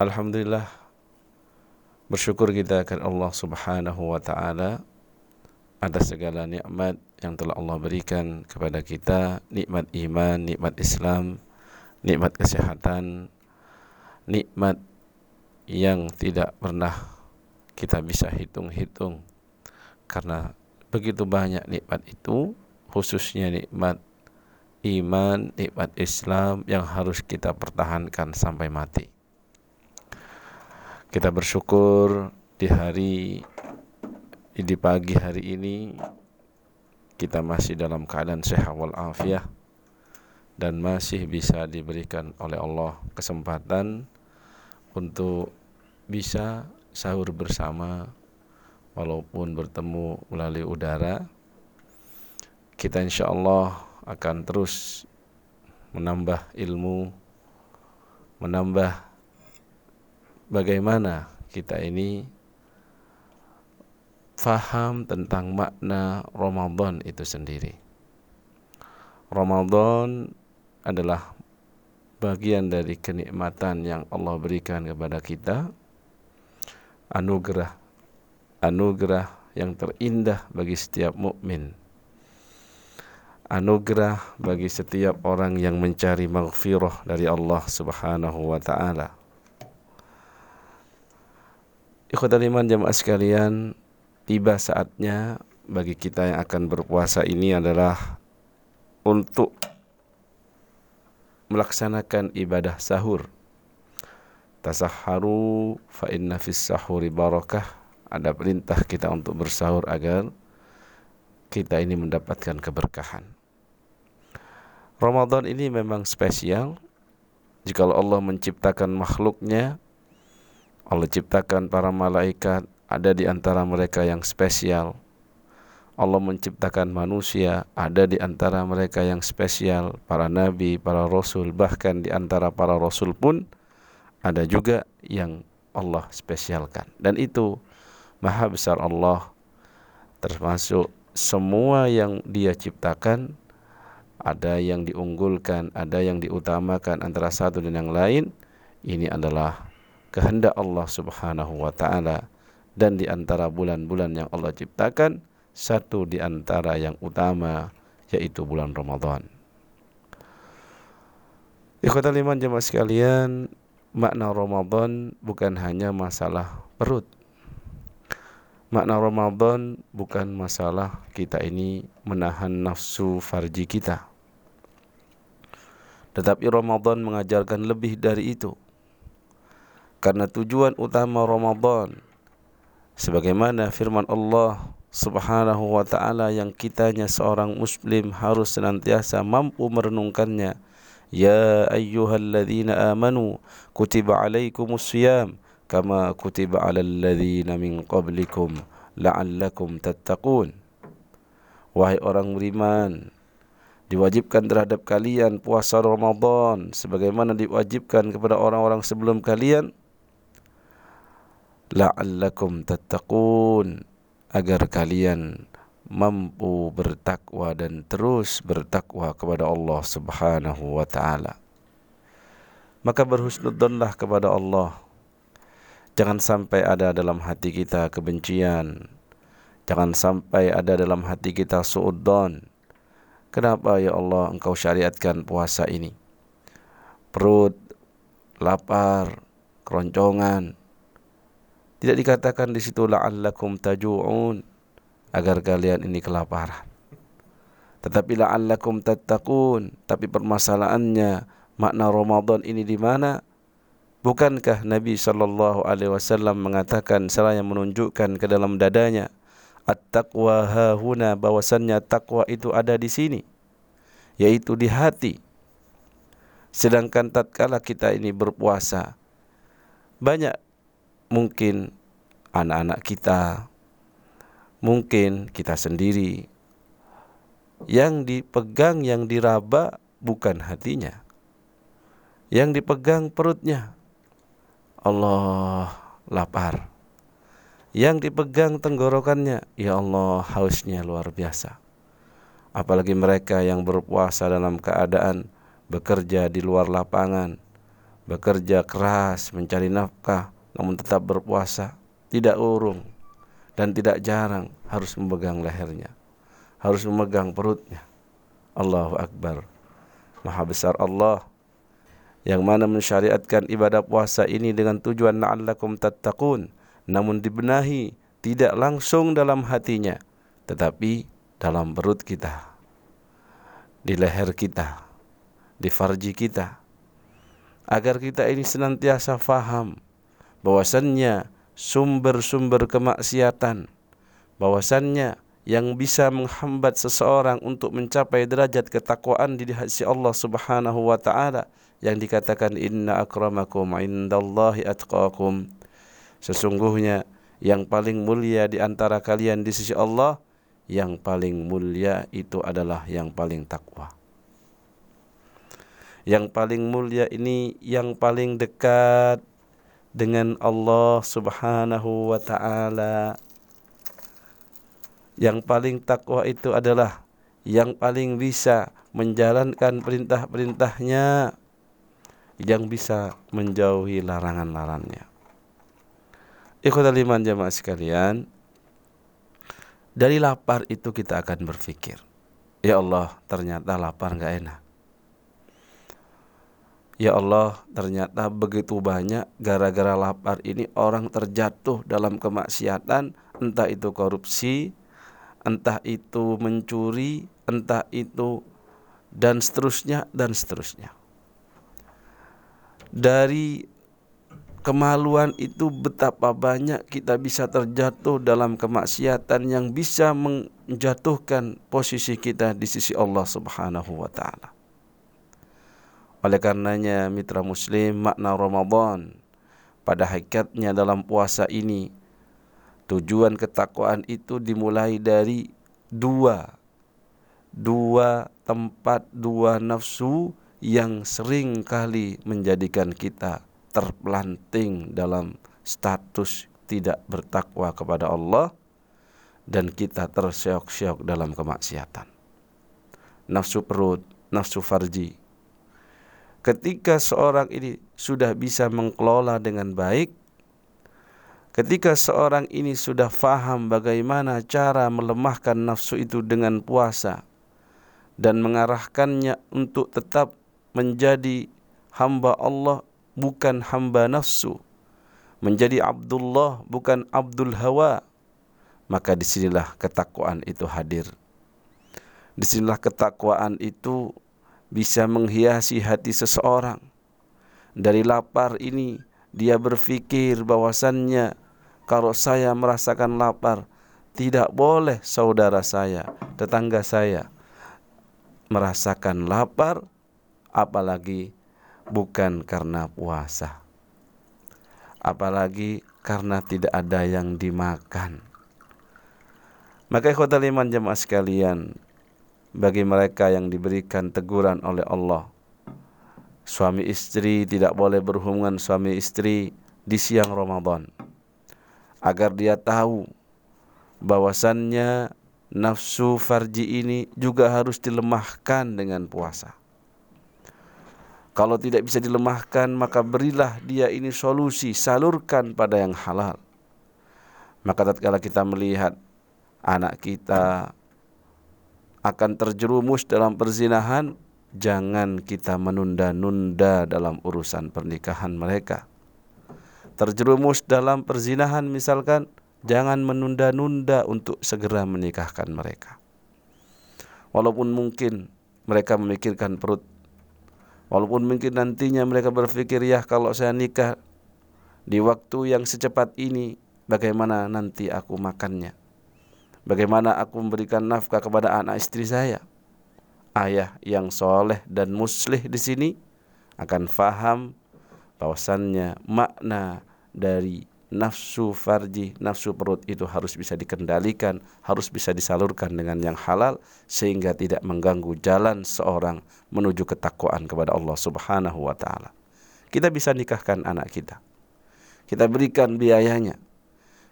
Alhamdulillah bersyukur kita kepada Allah Subhanahu wa taala atas segala nikmat yang telah Allah berikan kepada kita, nikmat iman, nikmat Islam, nikmat kesehatan, nikmat yang tidak pernah kita bisa hitung-hitung karena begitu banyak nikmat itu khususnya nikmat iman, nikmat Islam yang harus kita pertahankan sampai mati. Kita bersyukur di hari di pagi hari ini kita masih dalam keadaan sehat walafiat dan masih bisa diberikan oleh Allah kesempatan untuk bisa sahur bersama walaupun bertemu melalui udara. Kita insya Allah akan terus menambah ilmu menambah bagaimana kita ini faham tentang makna Ramadan itu sendiri. Ramadan adalah bagian dari kenikmatan yang Allah berikan kepada kita. Anugerah anugerah yang terindah bagi setiap mukmin. Anugerah bagi setiap orang yang mencari maghfirah dari Allah Subhanahu wa taala Ikhwatal iman jamaah sekalian tiba saatnya bagi kita yang akan berpuasa ini adalah untuk melaksanakan ibadah sahur. Tasahharu fa inna fis sahuri barakah. Ada perintah kita untuk bersahur agar kita ini mendapatkan keberkahan. Ramadan ini memang spesial. Jika Allah menciptakan makhluknya Allah ciptakan para malaikat ada di antara mereka yang spesial. Allah menciptakan manusia ada di antara mereka yang spesial. Para nabi, para rasul bahkan di antara para rasul pun ada juga yang Allah spesialkan. Dan itu maha besar Allah termasuk semua yang dia ciptakan. Ada yang diunggulkan ada yang diutamakan antara satu dan yang lain. Ini adalah kehendak Allah Subhanahu wa taala dan di antara bulan-bulan yang Allah ciptakan satu di antara yang utama yaitu bulan Ramadan. Ikhwatal iman jemaah sekalian, makna Ramadan bukan hanya masalah perut. Makna Ramadan bukan masalah kita ini menahan nafsu farji kita. Tetapi Ramadan mengajarkan lebih dari itu. Karena tujuan utama Ramadan sebagaimana firman Allah Subhanahu wa taala yang kitanya seorang muslim harus senantiasa mampu merenungkannya. Ya ayyuhalladzina amanu kutiba alaikumus siyam kama kutiba alal ladzina min qablikum la'allakum tattaqun. Wahai orang beriman diwajibkan terhadap kalian puasa Ramadan sebagaimana diwajibkan kepada orang-orang sebelum kalian la'allakum tattaqun agar kalian mampu bertakwa dan terus bertakwa kepada Allah Subhanahu wa taala. Maka berhusnudzonlah kepada Allah. Jangan sampai ada dalam hati kita kebencian. Jangan sampai ada dalam hati kita suudzon. Kenapa ya Allah engkau syariatkan puasa ini? Perut lapar, keroncongan. Tidak dikatakan di situ la'allakum taju'un agar kalian ini kelaparan. Tetapi la'allakum tattaqun, tapi permasalahannya makna Ramadan ini di mana? Bukankah Nabi sallallahu alaihi wasallam mengatakan seraya menunjukkan ke dalam dadanya at-taqwa hahuna bahwasannya takwa itu ada di sini yaitu di hati. Sedangkan tatkala kita ini berpuasa banyak mungkin anak-anak kita. Mungkin kita sendiri. Yang dipegang yang diraba bukan hatinya. Yang dipegang perutnya. Allah lapar. Yang dipegang tenggorokannya. Ya Allah hausnya luar biasa. Apalagi mereka yang berpuasa dalam keadaan bekerja di luar lapangan. Bekerja keras mencari nafkah namun tetap berpuasa, tidak urung dan tidak jarang harus memegang lehernya, harus memegang perutnya. Allahu Akbar. Maha besar Allah yang mana mensyariatkan ibadah puasa ini dengan tujuan la'allakum tattaqun namun dibenahi tidak langsung dalam hatinya tetapi dalam perut kita di leher kita di farji kita agar kita ini senantiasa faham bahwasannya sumber-sumber kemaksiatan bahwasannya yang bisa menghambat seseorang untuk mencapai derajat ketakwaan di sisi Allah Subhanahu wa taala yang dikatakan inna akramakum indallahi atqakum. Sesungguhnya yang paling mulia di antara kalian di sisi Allah yang paling mulia itu adalah yang paling takwa. Yang paling mulia ini yang paling dekat dengan Allah Subhanahu wa taala yang paling takwa itu adalah yang paling bisa menjalankan perintah-perintahnya yang bisa menjauhi larangan-larangannya. Ikhwatal iman jamaah sekalian, dari lapar itu kita akan berpikir, ya Allah ternyata lapar nggak enak. Ya Allah ternyata begitu banyak gara-gara lapar ini orang terjatuh dalam kemaksiatan entah itu korupsi, entah itu mencuri, entah itu dan seterusnya dan seterusnya. Dari kemaluan itu betapa banyak kita bisa terjatuh dalam kemaksiatan yang bisa menjatuhkan posisi kita di sisi Allah Subhanahu wa taala. Oleh karenanya mitra muslim makna Ramadan pada hakikatnya dalam puasa ini Tujuan ketakwaan itu dimulai dari dua dua tempat, dua nafsu yang sering kali menjadikan kita terpelanting dalam status tidak bertakwa kepada Allah dan kita terseok-seok dalam kemaksiatan. Nafsu perut, nafsu farji. Ketika seorang ini sudah bisa mengelola dengan baik, Ketika seorang ini sudah faham bagaimana cara melemahkan nafsu itu dengan puasa dan mengarahkannya untuk tetap menjadi hamba Allah bukan hamba nafsu, menjadi Abdullah bukan Abdul Hawa, maka di sinilah ketakwaan itu hadir. Di sinilah ketakwaan itu bisa menghiasi hati seseorang. Dari lapar ini dia berpikir bahwasannya kalau saya merasakan lapar tidak boleh saudara saya, tetangga saya merasakan lapar apalagi bukan karena puasa. Apalagi karena tidak ada yang dimakan. Maka ikhwatal iman jemaah sekalian, bagi mereka yang diberikan teguran oleh Allah suami istri tidak boleh berhubungan suami istri di siang Ramadan agar dia tahu bahwasannya nafsu farji ini juga harus dilemahkan dengan puasa. Kalau tidak bisa dilemahkan maka berilah dia ini solusi, salurkan pada yang halal. Maka tatkala kita melihat anak kita akan terjerumus dalam perzinahan, jangan kita menunda-nunda dalam urusan pernikahan mereka. Terjerumus dalam perzinahan misalkan, jangan menunda-nunda untuk segera menikahkan mereka. Walaupun mungkin mereka memikirkan perut, walaupun mungkin nantinya mereka berpikir ya kalau saya nikah di waktu yang secepat ini, bagaimana nanti aku makannya? Bagaimana aku memberikan nafkah kepada anak istri saya? ayah yang soleh dan muslih di sini akan faham bahwasannya makna dari nafsu farji, nafsu perut itu harus bisa dikendalikan, harus bisa disalurkan dengan yang halal sehingga tidak mengganggu jalan seorang menuju ketakwaan kepada Allah Subhanahu wa taala. Kita bisa nikahkan anak kita. Kita berikan biayanya.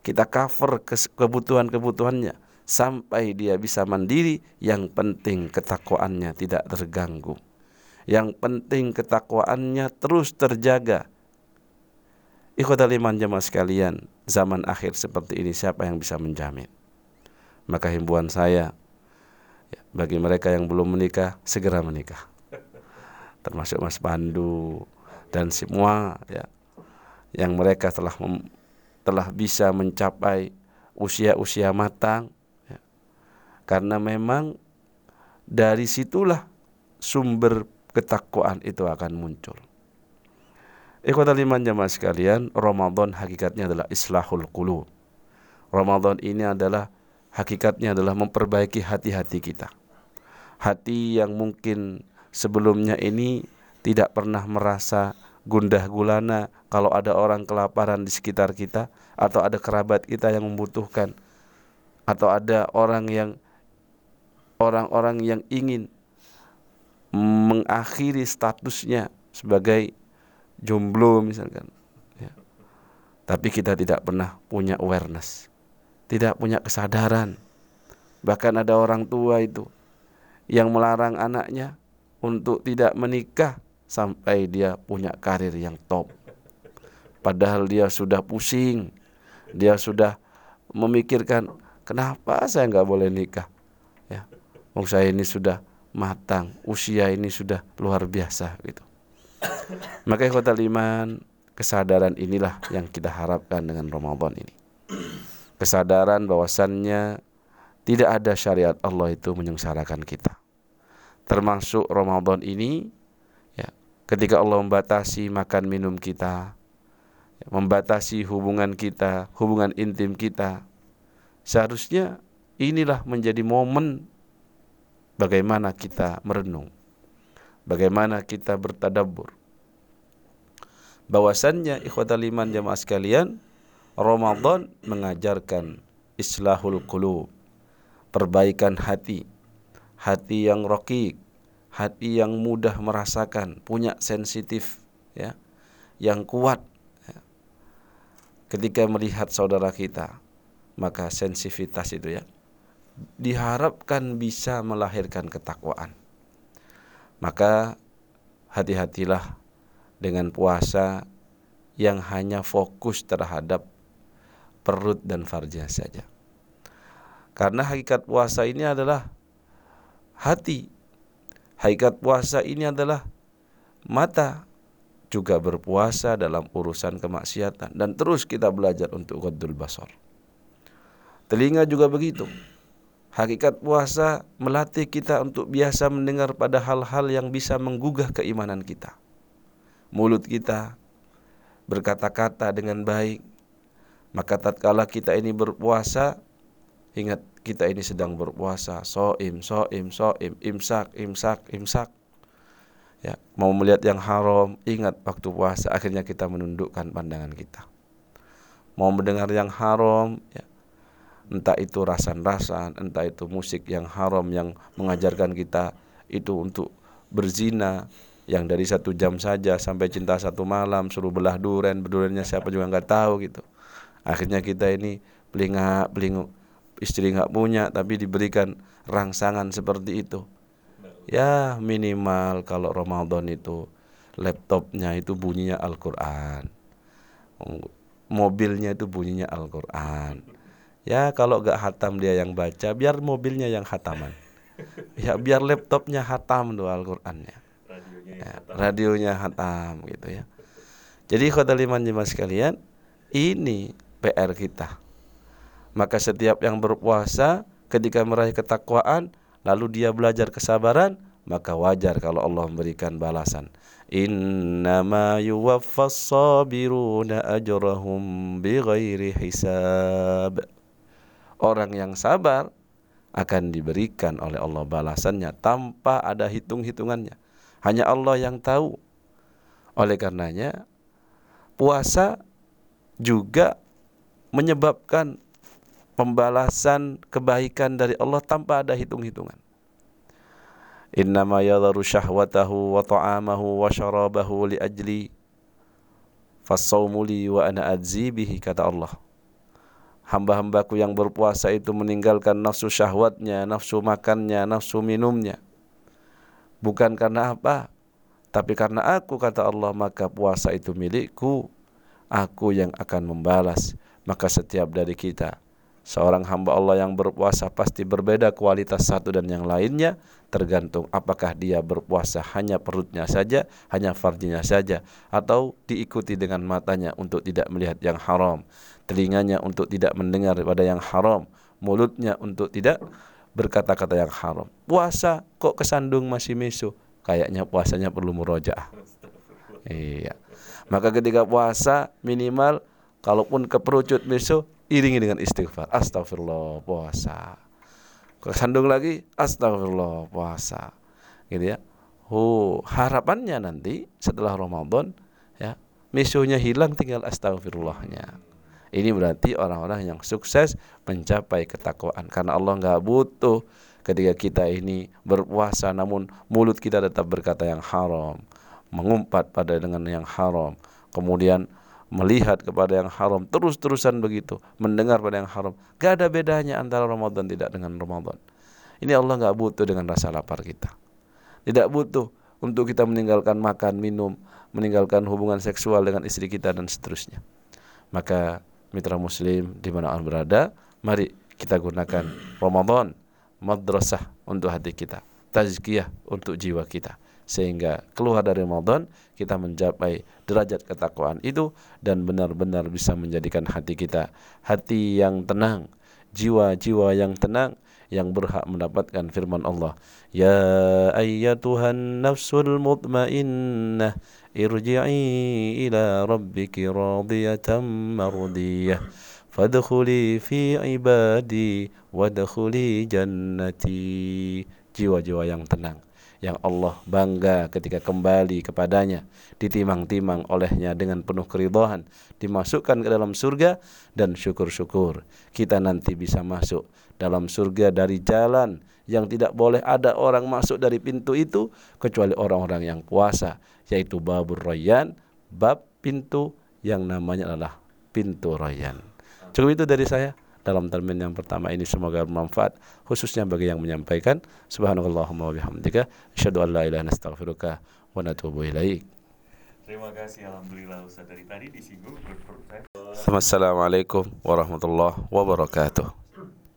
Kita cover kebutuhan-kebutuhannya sampai dia bisa mandiri yang penting ketakwaannya tidak terganggu Yang penting ketakwaannya terus terjaga. Ikhwatal iman jamaah sekalian, zaman akhir seperti ini siapa yang bisa menjamin? Maka himbauan saya ya, bagi mereka yang belum menikah segera menikah. Termasuk Mas Pandu dan semua ya yang mereka telah telah bisa mencapai usia-usia matang. Karena memang dari situlah sumber ketakwaan itu akan muncul. Ikhwatal iman jamaah sekalian, Ramadan hakikatnya adalah islahul qulub. Ramadan ini adalah hakikatnya adalah memperbaiki hati-hati kita. Hati yang mungkin sebelumnya ini tidak pernah merasa gundah gulana kalau ada orang kelaparan di sekitar kita atau ada kerabat kita yang membutuhkan atau ada orang yang orang-orang yang ingin mengakhiri statusnya sebagai jomblo misalkan ya. tapi kita tidak pernah punya awareness tidak punya kesadaran. Bahkan ada orang tua itu yang melarang anaknya untuk tidak menikah sampai dia punya karir yang top. Padahal dia sudah pusing dia sudah memikirkan kenapa saya nggak boleh nikah Wong saya ini sudah matang, usia ini sudah luar biasa gitu. Maka kota liman, kesadaran inilah yang kita harapkan dengan Ramadan ini. Kesadaran bahwasannya tidak ada syariat Allah itu menyengsarakan kita. Termasuk Ramadan ini ya, ketika Allah membatasi makan minum kita, ya, membatasi hubungan kita, hubungan intim kita. Seharusnya inilah menjadi momen bagaimana kita merenung, bagaimana kita bertadabur. Bahwasannya ikhwatal iman jamaah sekalian, Ramadan mengajarkan islahul qulub, perbaikan hati, hati yang rokik, hati yang mudah merasakan, punya sensitif, ya, yang kuat. Ya. Ketika melihat saudara kita, maka sensitivitas itu ya, diharapkan bisa melahirkan ketakwaan. Maka hati-hatilah dengan puasa yang hanya fokus terhadap perut dan farja saja. Karena hakikat puasa ini adalah hati. Hakikat puasa ini adalah mata juga berpuasa dalam urusan kemaksiatan dan terus kita belajar untuk qaddul basar. Telinga juga begitu Hakikat puasa melatih kita untuk biasa mendengar pada hal-hal yang bisa menggugah keimanan kita. Mulut kita berkata-kata dengan baik. Maka tatkala kita ini berpuasa, ingat kita ini sedang berpuasa. Soim, soim, soim, imsak, imsak, imsak. Ya, mau melihat yang haram, ingat waktu puasa akhirnya kita menundukkan pandangan kita. Mau mendengar yang haram, ya, entah itu rasan-rasan, entah itu musik yang haram yang mengajarkan kita itu untuk berzina yang dari satu jam saja sampai cinta satu malam suruh belah duren berdurennya siapa juga nggak tahu gitu. Akhirnya kita ini belingak belinguk istri nggak punya tapi diberikan rangsangan seperti itu. Ya minimal kalau Ramadan itu laptopnya itu bunyinya Al-Quran. Mobilnya itu bunyinya Al-Quran Ya kalau gak hatam dia yang baca, biar mobilnya yang hataman. Ya biar laptopnya hatam tuh Al-Qur'annya. Radionya, ya, radionya hatam gitu ya. Jadi khotaliman jemaah sekalian, ini PR kita. Maka setiap yang berpuasa ketika meraih ketakwaan, lalu dia belajar kesabaran, maka wajar kalau Allah memberikan balasan. Innama yuwaffas sabiruna ajrahum bighairi hisab orang yang sabar akan diberikan oleh Allah balasannya tanpa ada hitung-hitungannya. Hanya Allah yang tahu. Oleh karenanya puasa juga menyebabkan pembalasan kebaikan dari Allah tanpa ada hitung-hitungan. Innama yadharu syahwatahu wa ta'amahu wa syarabahu li ajli fasawmu wa ana adzi bihi kata Allah hamba-hambaku yang berpuasa itu meninggalkan nafsu syahwatnya, nafsu makannya, nafsu minumnya. Bukan karena apa? Tapi karena aku kata Allah maka puasa itu milikku. Aku yang akan membalas. Maka setiap dari kita Seorang hamba Allah yang berpuasa pasti berbeda kualitas satu dan yang lainnya tergantung apakah dia berpuasa hanya perutnya saja, hanya farjinya saja atau diikuti dengan matanya untuk tidak melihat yang haram, telinganya untuk tidak mendengar pada yang haram, mulutnya untuk tidak berkata-kata yang haram. Puasa kok kesandung masih misu? Kayaknya puasanya perlu murojaah. Iya. Maka ketika puasa minimal kalaupun keperucut misu iringi dengan istighfar astagfirullah puasa kesandung lagi astagfirullah puasa gitu ya oh harapannya nanti setelah Ramadan ya misunya hilang tinggal astagfirullahnya ini berarti orang-orang yang sukses mencapai ketakwaan. Karena Allah nggak butuh ketika kita ini berpuasa namun mulut kita tetap berkata yang haram mengumpat pada dengan yang haram kemudian melihat kepada yang haram terus-terusan begitu mendengar pada yang haram. Gak ada bedanya antara Ramadan tidak dengan Ramadan. Ini Allah gak butuh dengan rasa lapar kita. Tidak butuh untuk kita meninggalkan makan minum meninggalkan hubungan seksual dengan istri kita dan seterusnya. Maka mitra muslim di mana anda berada. Mari kita gunakan Ramadan madrasah untuk hati kita tazkiyah untuk jiwa kita. Sehingga keluar dari Ramadan kita mencapai derajat ketakwaan itu dan benar-benar bisa menjadikan hati kita hati yang tenang, jiwa-jiwa yang tenang yang berhak mendapatkan firman Allah. Ya ayyatuhan nafsul mutmainnah ارجعي إلى ربك راضية مرضية. فادخلي في عبادي وادخلي جنتي. جوا جوا yang tenang. Yang Allah bangga ketika kembali kepadanya ditimang-timang olehnya dengan penuh keridhaan dimasukkan ke dalam surga dan syukur-syukur kita nanti bisa masuk dalam surga dari jalan yang tidak boleh ada orang masuk dari pintu itu kecuali orang-orang yang puasa yaitu babur rayyan bab pintu yang namanya adalah pintu rayyan. Cukup itu dari saya dalam termin yang pertama ini semoga bermanfaat khususnya bagi yang menyampaikan subhanallahumma wa bihamdika asyhadu an la ilaha illa wa natubu ilaik. Terima kasih alhamdulillah Ustaz dari tadi disinggung Assalamualaikum warahmatullahi wabarakatuh